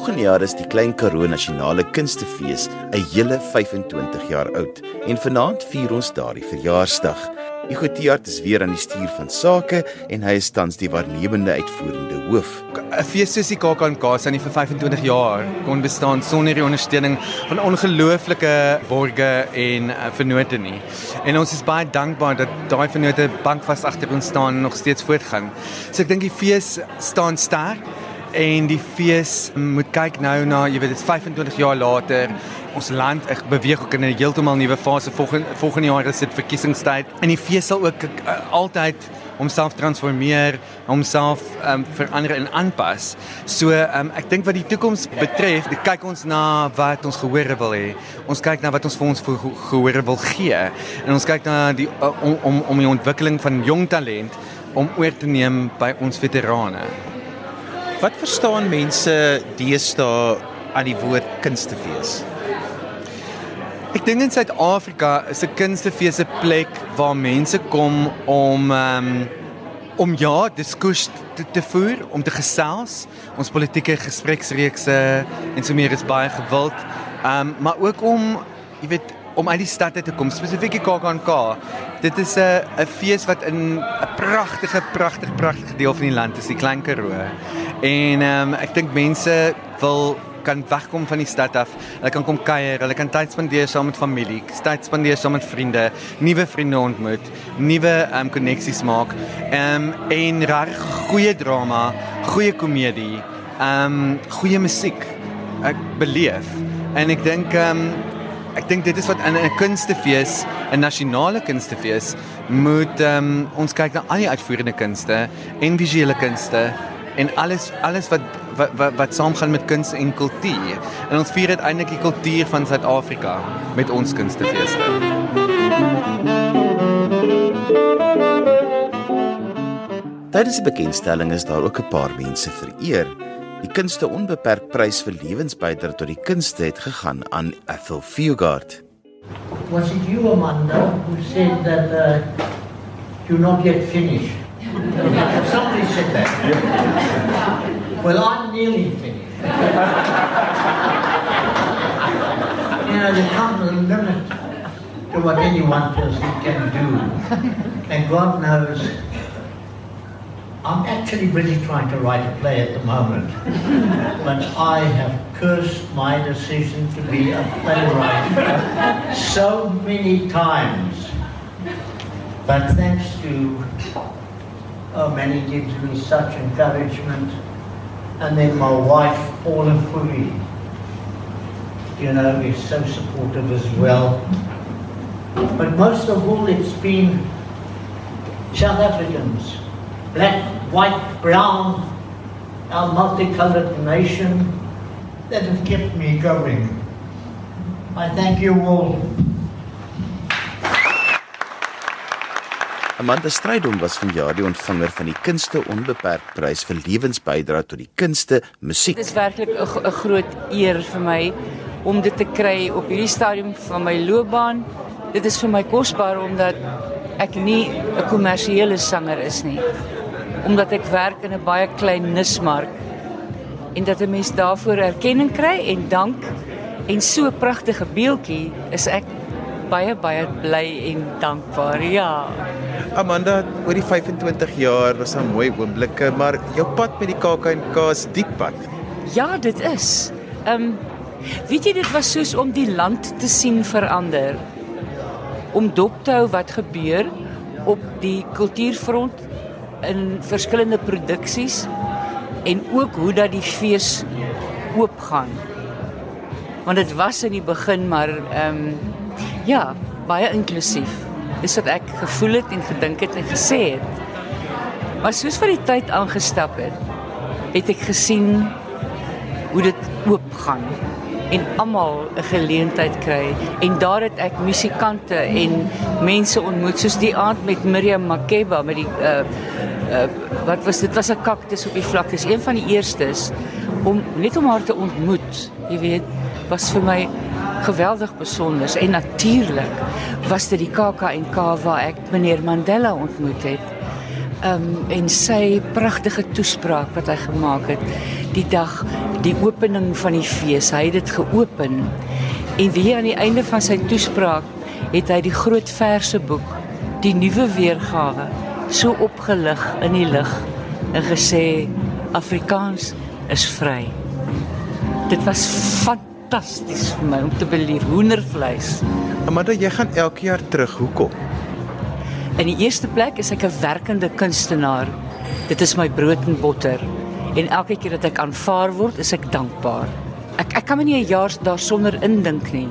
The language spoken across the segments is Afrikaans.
Volgende jaar is die Klein Karoo Nasionale Kunstefees 'n hele 25 jaar oud en vanaand vier ons daardie verjaarsdag. Hugo Tiart is weer aan die stuur van sake en hy is tans die waarnemende uitvoerende hoof. 'n Fees soos die KAKNK se nie vir 25 jaar kon bestaan sonder die ondersteuning van ongelooflike borge en uh, vennote nie. En ons is baie dankbaar dat daai vennote bankvas agter ons staan en nog steeds voortgaan. So ek dink die fees staan sterk en die fees moet kyk nou na jy weet dit 25 jaar later ons land ek beweeg ook in 'n heeltemal nuwe fase volgende volgende jaar is dit verkiesingstyd en die fees sal ook uh, altyd homself transformeer, homself um, verander en aanpas. So um, ek dink wat die toekoms betref, kyk ons na wat ons gehoor wil hê. Ons kyk na wat ons vir ons gehoor wil gee en ons kyk na die uh, om om om die ontwikkeling van jong talent om oor te neem by ons veterane. Wat verstaan mense deesdae aan die woord kunstefees? Ek dink in Suid-Afrika is 'n kunstefees 'n plek waar mense kom om um, om ja, diskurs te, te voer, om te gesels. Ons politieke gespreksreekse en so meer is baie gewild. Ehm um, maar ook om jy weet om uit die stad te kom, spesifiek die KAKNK. Dit is 'n 'n fees wat in 'n pragtige, pragtige, pragtige deel van die land is, die Klein Karoo. En ehm um, ek dink mense wil kan wegkom van die stad af. Hulle kan kom kuier, hulle kan tyd spandeer saam met familie, tyd spandeer saam met vriende, nuwe vriende ontmoet, nuwe ehm um, koneksies maak. Ehm um, en reg goeie drama, goeie komedie, ehm um, goeie musiek. Ek beleef en ek dink ehm um, ek dink dit is wat in 'n kunstefees, 'n nasionale kunstefees moet ehm um, ons kyk na al die uitvoerende kunste en visuele kunste en alles alles wat wat wat, wat saamgaan met kuns en kultuur. En ons vier uiteindelik die kultuur van Suid-Afrika met ons kunstefeeste. Tydens die bekendstelling is daar ook 'n paar mense vereer. Die kunste onbeperk prys vir lewensbydra tot die kunste het gegaan aan Ethel Fugard. Was it you Amanda who said that uh, you're not yet finished? Somebody said that. Well, I'm nearly finished. you know, there comes a limit to what any one person can do. And God knows, I'm actually really trying to write a play at the moment. but I have cursed my decision to be a playwright so many times. But thanks to Oh, Manny gives me such encouragement. And then my wife, Paula Furi, you know, is so supportive as well. But most of all, it's been South Africans, black, white, brown, our multicolored nation, that have kept me going. I thank you all. Amanda Strydom was vanjaar die ontvanger van die Kunste Onbeperk Prys vir lewensbydra tot die kunste, musiek. Dit is werklik 'n groot eer vir my om dit te kry op hierdie stadium van my loopbaan. Dit is vir my kosbaar omdat ek nie 'n kommersiële sanger is nie. Omdat ek werk in 'n baie klein nismark en dat 'n mens daarvoor erkenning kry en dank en so 'n pragtige beeldjie is ek baie baie bly en dankbaar. Ja. Amanda, oor die 25 jaar was daar mooi oomblikke, maar jou pad met die KAKNK is diep pad. Ja, dit is. Ehm um, weet jy dit was soos om die land te sien verander. Om dop te hou wat gebeur op die kultuurfront in verskillende produksies en ook hoe dat die fees oopgaan. Want dit was in die begin maar ehm um, ja, baie inklusief. Dis wat ek gevoel het en gedink het en gesê het. Maar soos wat die tyd aangestap het, het ek gesien hoe dit oop gaan en almal 'n geleentheid kry en daar het ek musikante en mense ontmoet soos die aand met Miriam Makeba met die uh uh wat was dit was 'n kaktus op die vlakte is een van die eerstes om net om haar te ontmoet jy weet was vir my geweldig besonder en natuurlik was dit die KAKNK waar ek meneer Mandela ontmoet het. Ehm um, en sy pragtige toespraak wat hy gemaak het die dag die opening van die fees. Hy het dit geopen. En weer aan die einde van sy toespraak het hy die groot verse boek, die nuwe weergawe, so opgelig in die lig en gesê Afrikaans is vry. Dit was fantasties vir my om te beleef hoendervleis. Amanda, jy gaan elke jaar terug. Hoekom? In die eerste plek is ek 'n werkende kunstenaar. Dit is my brood en botter. En elke keer dat ek aanvaar word, is ek dankbaar. Ek ek kan my nie 'n jaar daarsonder indink nie.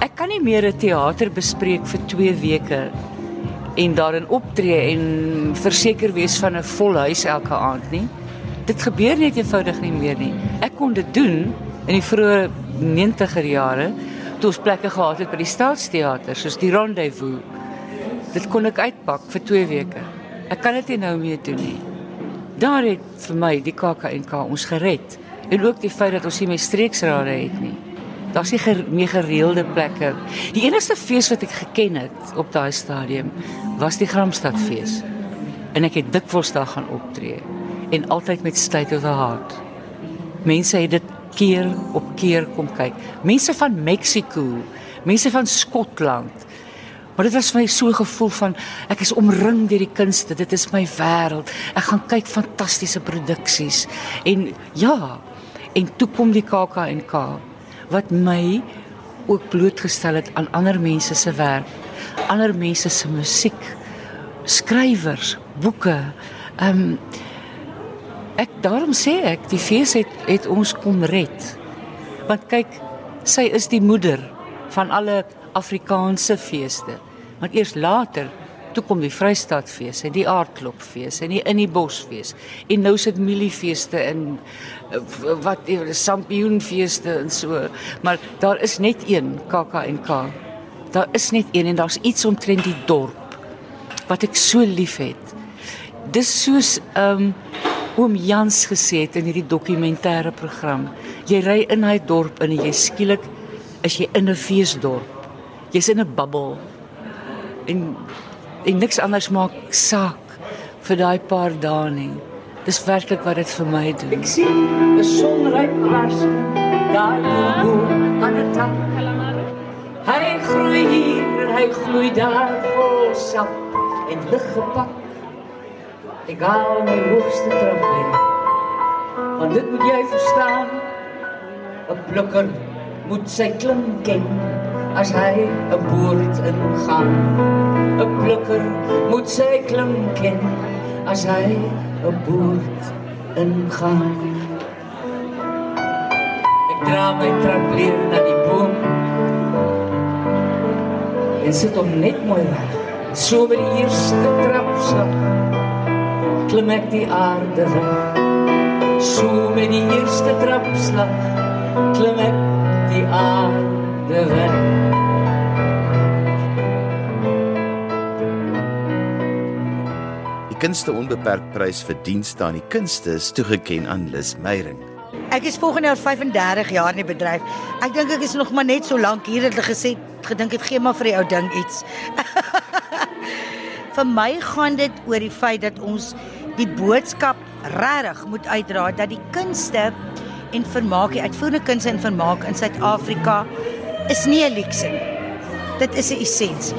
Ek kan nie meer 'n teater bespreek vir 2 weke en daarin optree en verseker wees van 'n vol huis elke aand nie. Dit gebeur net eenvoudig nie meer nie. Ek kon dit doen in die vroeë 90er jare toe ons plekke gehad het by die Staatsteater soos die Rendezvous. Dit kon ek uitpak vir 2 weke. Ek kan dit nie nou meer doen nie. Daar het vir my die KAKNK ons gered en ook die feit dat ons nie meer streeksrade het nie. Daar's nie ger meer gereelde plekke. Die enigste fees wat ek geken het op daai stadium was die Gramstadfees. En ek het dikwels daar gaan optree en altyd met state of the heart. Mense het dit keer op keer kom kyk. Mense van Mexiko, mense van Skotland. Maar dit was vir my so 'n gevoel van ek is omring deur die kunste. Dit is my wêreld. Ek gaan kyk fantastiese produksies en ja, en toe kom die KAK&K wat my ook blootgestel het aan ander mense se werk, ander mense se musiek, skrywers, boeke. Ehm um, ek daarom sê ek die fees het het ons kom red. Want kyk, sy is die moeder van alle Afrikaanse feeste. Want eers later toe kom die Vrystaatfees en die Aardklopfees en die In die Bosfees en nou sit Miliefeeste en eh, wat Sampioenfeeste en so. Maar daar is net een KAK&K. Daar is net een en daar's iets omtrent die dorp wat ek so liefhet. Dis soos ehm um, oom Jans gesê het in hierdie dokumentêre program. Jy ry in hy dorp en jy skielik is jy in 'n feesdorp. Jy's in 'n bubbel. En en niks anders maak saak vir daai paar dae nie. Dis werklik wat dit vir my doen. Ek sien 'n sonryk gras daar bo aan die tak. Hy groei hier, hy groei daar vol sap en lig gepak. Ek haal my hoogste trampolin. Want dit moet jy verstaan. 'n Plukker moet sy klim ken as hy 'n boord ingaan. 'n Plukker moet sy klim ken as hy 'n boord ingaan. Ek dra my trampolin na die boom. En sit hom net mooi weg. So by die eerste trapslag klim ek die aarde weg. So met die eerste trapslag klim ek die aarde weg. Die kunste onbeperk prys vir dienste aan die kunste is toegekend aan Lis Meyering. Ek is volgende jaar 35 jaar in die bedryf. Ek dink ek is nog maar net so lank hier het hulle gesê gedink het gee maar vir die ou ding iets. vir my gaan dit oor die feit dat ons die boodskap regtig moet uitdra dat die kunste en vermaak, die uitvoerende kunste en vermaak in Suid-Afrika is nie 'n luukse nie. Dit is 'n essensie.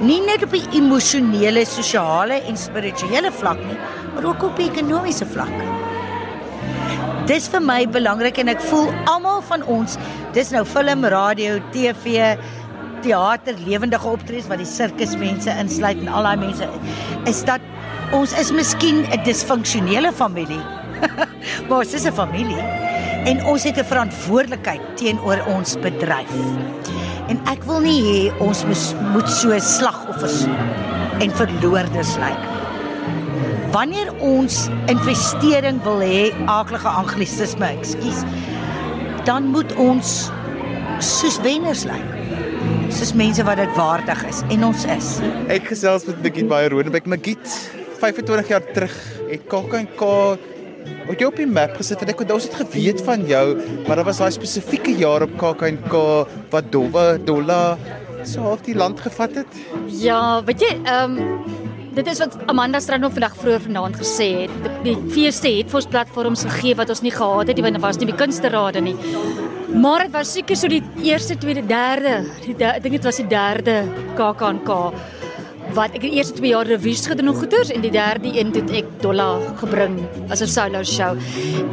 Nie net op die emosionele, sosiale en spirituele vlak nie, maar ook op die ekonomiese vlak. Dis vir my belangrik en ek voel almal van ons, dis nou film, radio, TV, teater, lewendige optredes wat die sirkusmense insluit en al daai mense is dat ons is miskien 'n disfunksionele familie. maar ons is 'n familie en ons het 'n verantwoordelikheid teenoor ons bedryf. En ek wil nie hê ons moet so slagoffers en verloorders lyk. Wanneer ons investering wil hê, aaklige anglisisme, ekskuus, dan moet ons soos wenners lyk. Soos mense wat dit waardig is en ons is. Ek gesels met Magiet Baie Rodebeck. Magiet, 25 jaar terug het KAK&K Wat jy op die map gesit het, ek het ons het geweet van jou, maar daar was daai spesifieke jaar op KAK&K wat Dowwe Dolla so half die land gevat het. Ja, weet jy, ehm um, dit is wat Amanda Strand nog vandag vroeër vanaand gesê het. Die feeste het vir ons platforms gegee wat ons nie gehad het nie, want daar was nie die kunsterade nie. Maar dit was seker so die eerste, tweede, derde, die ek dink dit was die derde KAKNK wat ek die eerste 2 jaar revues gedoen en goeters en die derde een het ek Dolla gebring as 'n solo show.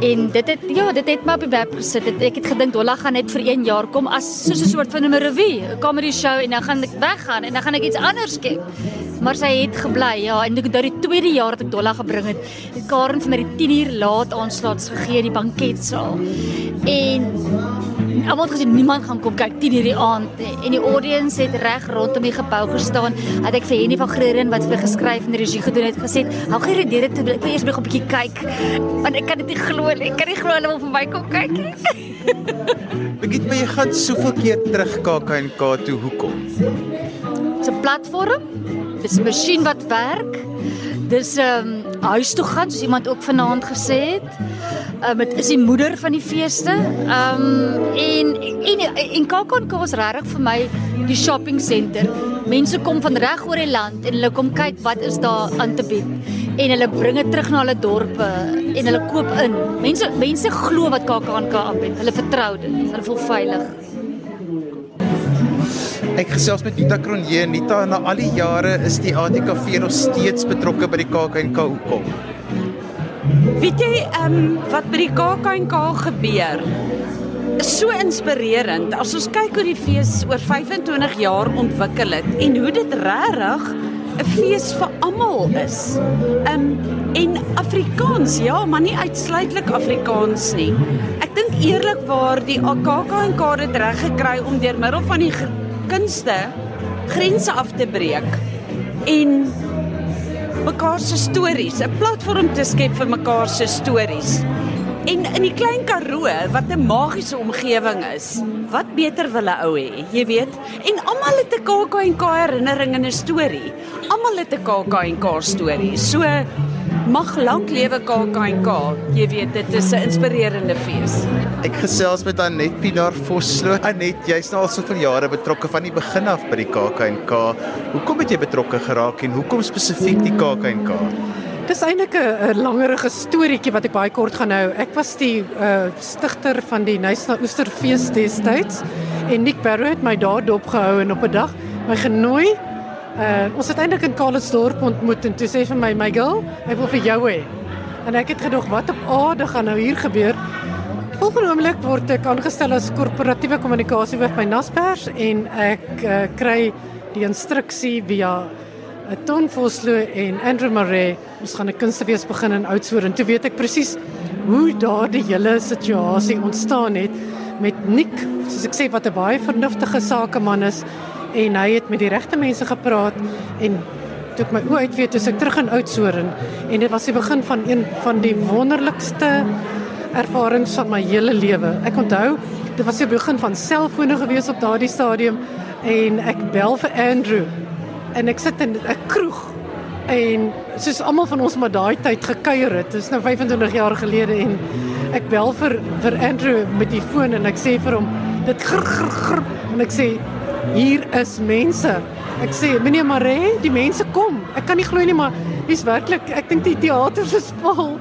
En dit het ja, dit het my op die web gesit. Het, ek het gedink Dolla gaan net vir 1 jaar kom as soos 'n soort van 'n revue, 'n comedy show en dan gaan ek weggaan en dan gaan ek iets anders kyk. Maar sy het gebly, ja, en dit die tweede jaar dat ek Dolla gebring het, het Karen vir my die 10 uur laat aanslaats gegee in die banketsaal. En almal het gesê niemand gaan kom kyk 10 uur die aand en die audience het reg rondom die gebou gestaan. Het ek vir Henny van Greden wat vir geskryf en regie gedoen het gesê, "Hou die deure toe, ek wil eers nog 'n bietjie kyk." Want ek kan dit nie glo nie. Ek kan nie glo hulle wil vir my kom kyk nie. Begiet my jy gaan soveel keer terug KAKNK toe. Hoekom? Dis 'n platform. Dis 'n masjien wat werk. Dis 'n um, huis toe gaan soos iemand ook vanaand gesê het. Um, dit is die moeder van die feeste. Ehm um, en en en KAKNK is regtig vir my die shopping center. Mense kom van reg oor die land en hulle kom kyk wat is daar aan te bied en hulle bring dit terug na hulle dorpe en hulle koop in. Mense mense glo wat KAKNK aanbied. Hulle vertrou dit. Hulle voel veilig. Ek gesels met Nita Kronje. Nita, na al die jare is die ATKV nog steeds betrokke by die KAKNK hoekom? Weet jy ehm um, wat by die KAKNK gebeur? Is so inspirerend as ons kyk hoe die fees oor 25 jaar ontwikkel het en hoe dit regtig 'n fees vir almal is. Um, en Afrikaans, ja, maar nie uitsluitlik Afrikaans nie. Ek dink eerlikwaar die AKKNK het reg gekry om deur middel van die kunste grense af te breek en mekaar se stories, 'n platform te skep vir mekaar se stories. En in die klein Karoo wat 'n magiese omgewing is, wat beter wil 'n ou hê, jy weet? En almal het 'n KAKNK herinnering en 'n storie. Almal het 'n KAKNK storie. So mag lank lewe KAKNK. Jy weet, dit is 'n inspirerende fees. Ek gesels met Anet Pinaar Vosloo. Anet, jy's nou al soveel jare betrokke van die begin af by die KAKNK. Hoekom het jy betrokke geraak en hoekom spesifiek die KAKNK? Dis eintlik 'n langerige storieetjie wat ek baie kort gaan hou. Ek was die uh stigter van die Nysna Oesterfees destyds en Nick Barrow het my daar dopgehou en op 'n dag my genooi. Uh ons het eintlik in Karlsdorp ontmoet en toe sê vir my my girl, ek wil vir jou hê. En ek het gedog wat op aarde gaan nou hier gebeur? Volgende oomblik word ek aangestel as korporatiewe kommunikasie hoof by Naspers en ek uh, kry die instruksie via 'n Ton Vosloo en Andrew Maree ons gaan 'n kunstefees begin in Oudtshoorn. Toe weet ek presies hoe daardie hele situasie ontstaan het met Nick, soos ek sê wat 'n baie vernuftige sakeman is en hy het met die regte mense gepraat en toe ek my oë uitweet toe ek terug in Oudtshoorn en dit was die begin van een van die wonderlikste ervarings van my hele lewe. Ek onthou, dit was die begin van selfone gewees op daardie stadium en ek bel vir Andrew en ek sit in 'n kroeg en soos almal van ons maar daai tyd gekuier het. Dit is nou 25 jaar gelede en ek bel vir vir Andrew met die foon en ek sê vir hom dit gr, gr, gr, en ek sê hier is mense. Ek sê meneer Maree, die mense kom. Ek kan nie glo nie maar dis werklik ek dink die teater is vol.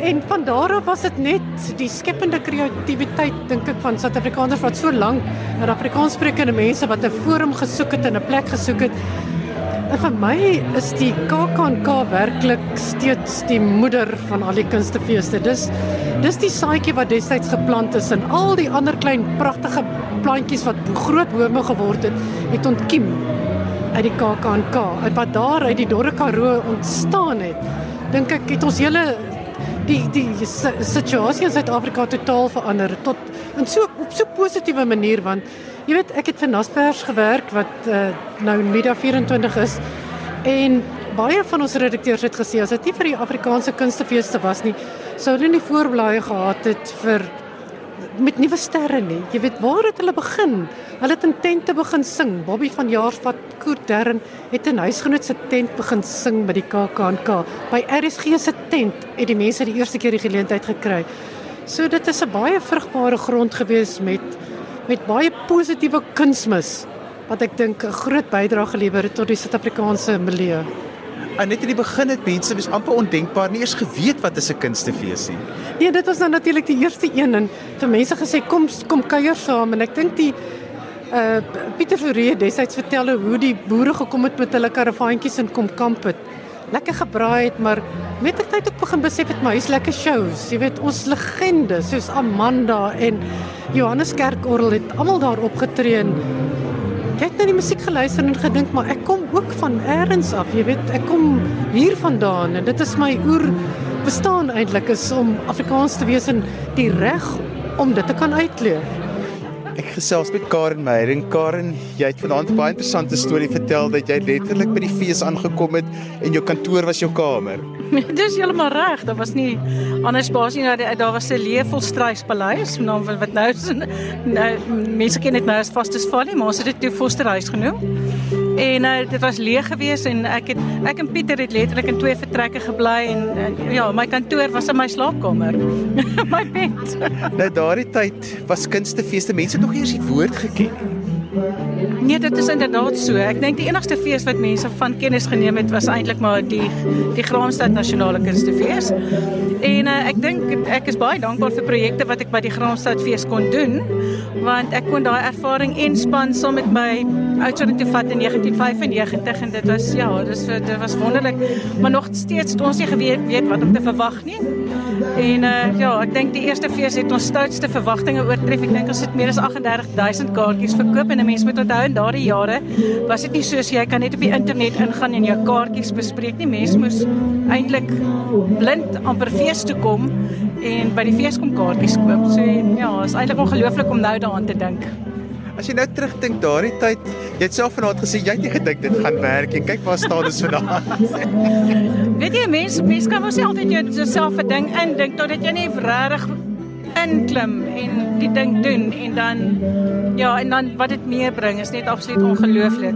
En van daar af was dit net die skepende kreatiwiteit dink ek van Suid-Afrikaners wat so lank na Afrikaanssprekende mense wat 'n forum gesoek het en 'n plek gesoek het. En vir my is die KAKNK werklik steeds die moeder van al die kunstefeeste. Dis dis die saadjie wat destyds geplant is en al die ander klein pragtige plantjies wat groot bome geword het, het ontkiem uit die KAKNK. Wat daar uit die Dorre Karoo ontstaan het, dink ek het ons hele die die situasie in Suid-Afrika totaal verander tot in so op so positiewe manier want jy weet ek het vir Naspers gewerk wat uh, nou Media 24 is en baie van ons redakteurs het gesê as dit nie vir die Afrikaanse kunstefeeste was nie sou hulle nie voorblaaie gehad het vir met nuwe sterre nie. Jy weet waar het hulle begin? Hulle het in tente begin sing. Bobby van Jaarsvat Koert Dern het in huisgenoot se tent begin sing by die KAKNK. By RSG se tent het die mense die eerste keer die geleentheid gekry. So dit is 'n baie vrugbare grond gewees met met baie positiewe kunsmis wat ek dink 'n groot bydrae gelewer het tot die Suid-Afrikaanse milieu. En net in die begin het mense was amper ondenkbaar nie eens geweet wat is 'n kunstefees nie. Nee, dit was dan natuurlik die eerste een en toe mense gesê kom kom kuier saam en ek dink die uh Pieter Fourie destyds vertel hoe die boere gekom het met hulle karavaantjies en kom kamp het. Lekker gebraai het, maar met die tyd ook begin besef het maar hier's lekker shows. Jy weet ons legendes soos Amanda en Johannes Kerkorrel het almal daar opgetree en ek het na die musiek geluister en gedink maar ek kom ook van elders af, jy weet, ek kom hier vandaan en dit is my oer bestaan eintlik is om Afrikaans te wees en die reg om dit te kan uitleef. Ek gesels met Karen Meyer en Karen, jy het vanaand 'n baie interessante storie vertel dat jy letterlik by die fees aangekom het en jou kantoor was jou kamer. Dis heeltemal reg. Daar was nie ander spasie nie. Daar was 'n leefvolstruispaleis, naam wat nou nou mense ken dit nou as Vastus Valley, maar ons het dit toe Fosterhuis genoem. En uh, dit was leeg geweest en ek het ek en Pieter het letterlik in twee vertrekke gebly en uh, ja, my kantoor was in my slaapkamer. my bed. nou daardie tyd was kunstefeeste mense nog eers die woord geken. Nee, dit is inderdaad so. Ek dink die enigste fees wat mense van kennis geneem het was eintlik maar die die Graamsstad Nasionale Kunstefees. En uh, ek dink ek is baie dankbaar vir projekte wat ek by die Graamsstad fees kon doen want ek kon daai ervaring inspann saam met my ouderdom te vat in 1995 en dit was ja, dis dit was wonderlik, maar nog steeds het ons nie geweet weet wat om te verwag nie. En uh, ja, ek dink die eerste fees het ons stoutste verwagtinge oortref. Ek dink ons het meer as 38000 kaartjies verkoop en 'n mens moet onthou in daardie jare was dit nie soos jy kan net op die internet ingaan en jou kaartjies bespreek nie. Mense moes eintlik blind amper fees toe kom en by die fees kom kaartjies koop. So ja, is eintlik ongelooflik om nou daaraan te dink. As jy nou terugdink daardie tyd, jy het self vanaand gesê jy het nie gedink dit gaan werk nie. Kyk waar staan ons vanaand. Weet jy mense, mense kan mos altyd jouself 'n ding indink totdat jy nie regtig inklim en die ding doen en dan ja, en dan wat dit meebring is net absoluut ongelooflik.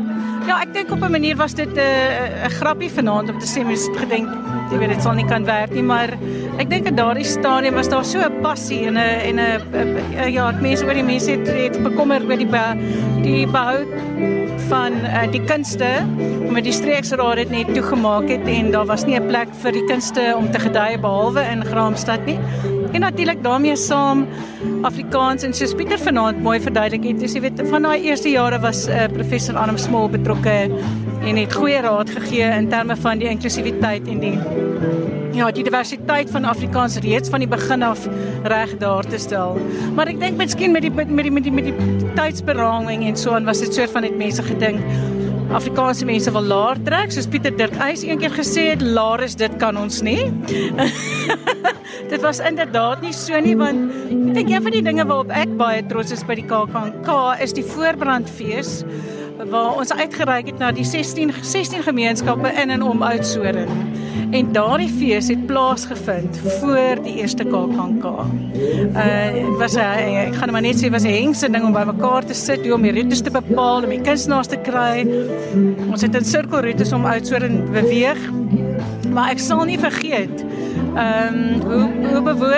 Ja, ek dink op 'n manier was dit 'n uh, 'n grappie vanaand om te sê mens het gedink jy weet dit sal nie kan werk nie, maar ek dink in daardie stadium was daar so 'n passie en 'n en 'n ja, mense oor die mense het, het bekommer oor die die behou van uh, die kunste met die streeksraad het net toegemaak het en daar was nie 'n plek vir die kunste om te gedei behalwe in Graamsstad nie. En natuurlik daarmee saam Afrikaans en soos Pieter vanaand mooi verduidelik het, jy weet van daai eerste jare was uh, professor Adam Small betrokke en het goeie raad gegee in terme van die inklusiwiteit en die ja, die diversiteit van Afrikaans reeds van die begin af reg daar te stel. Maar ek dink miskien met die met die met die met die tydsberaming en so aan was dit soort van net mense gedink Afrikaanse mense wil laer trek soos Pieter Dirk Eis eendag gesê het laer is dit kan ons nie. dit was inderdaad nie so nie want ek een van die dinge waarop ek baie trots is by die KAKNK is die voorbrandfees waar ons uitgereik het na die 16 16 gemeenskappe in en om Oudtshoorn. En daardie fees het plaasgevind voor die eerste KAKNK. Uh was 'n ek gaan maar net sê was 'n hengse ding om by mekaar te sit, om die roetes te bepaal, om die kunstenaars te kry. Ons het in sirkelroetes om Oudtshoorn beweeg. Maar ek sal nie vergeet ehm um, hoe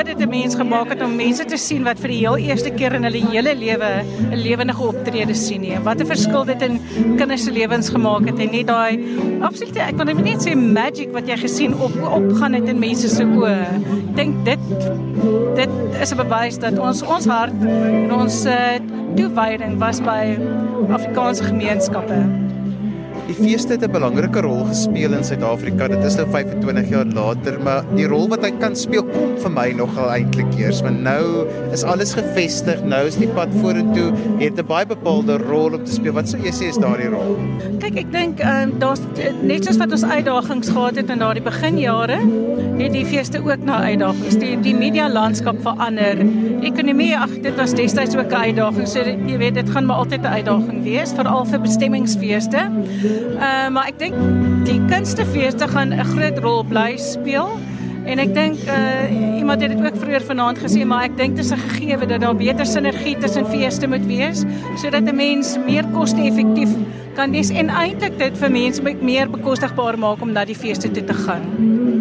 dit 'n mens gemaak het om mense te sien wat vir die heel eerste keer in hulle hele lewe 'n lewendige optrede sien nie. Wat 'n verskil dit in kinders se lewens gemaak het en net daai absolute ek wil net sê magic wat jy gesien op opgaan het in mense se oë. Dink dit dit is 'n bewys dat ons ons hart en ons uh, toewyding was by Afrikaanse gemeenskappe. Die feeste het 'n belangrike rol gespeel in Suid-Afrika. Dit is nou 25 jaar later, maar die rol wat hy kan speel kom vir my nogal eintlik eers, want nou is alles gevestig. Nou is die pad vorentoe het 'n baie bepaalde rol om te speel. Wat sou jy sê is daardie rol? Kyk, ek dink ehm uh, daar's net soos wat ons uitdagings gehad het in daardie beginjare, het die feeste ook nou uitdagings. Die die media landskap verander. Ekonomie, ag, dit was destyds ook 'n uitdaging. So jy weet, dit gaan maar altyd 'n uitdaging wees, veral vir bestemmingsfeeste. Uh, maar ek dink die kunstefeeste gaan 'n groot rol bly speel. En ek dink uh iemand het dit ook vroeër vanaand gesê, maar ek dink dit is 'n gegeewe dat daar beter sinergie tussen feeste moet wees sodat 'n mens meer koste-effektief kan wees en eintlik dit vir mense meer bekostigbaar maak om na die feeste toe te gaan.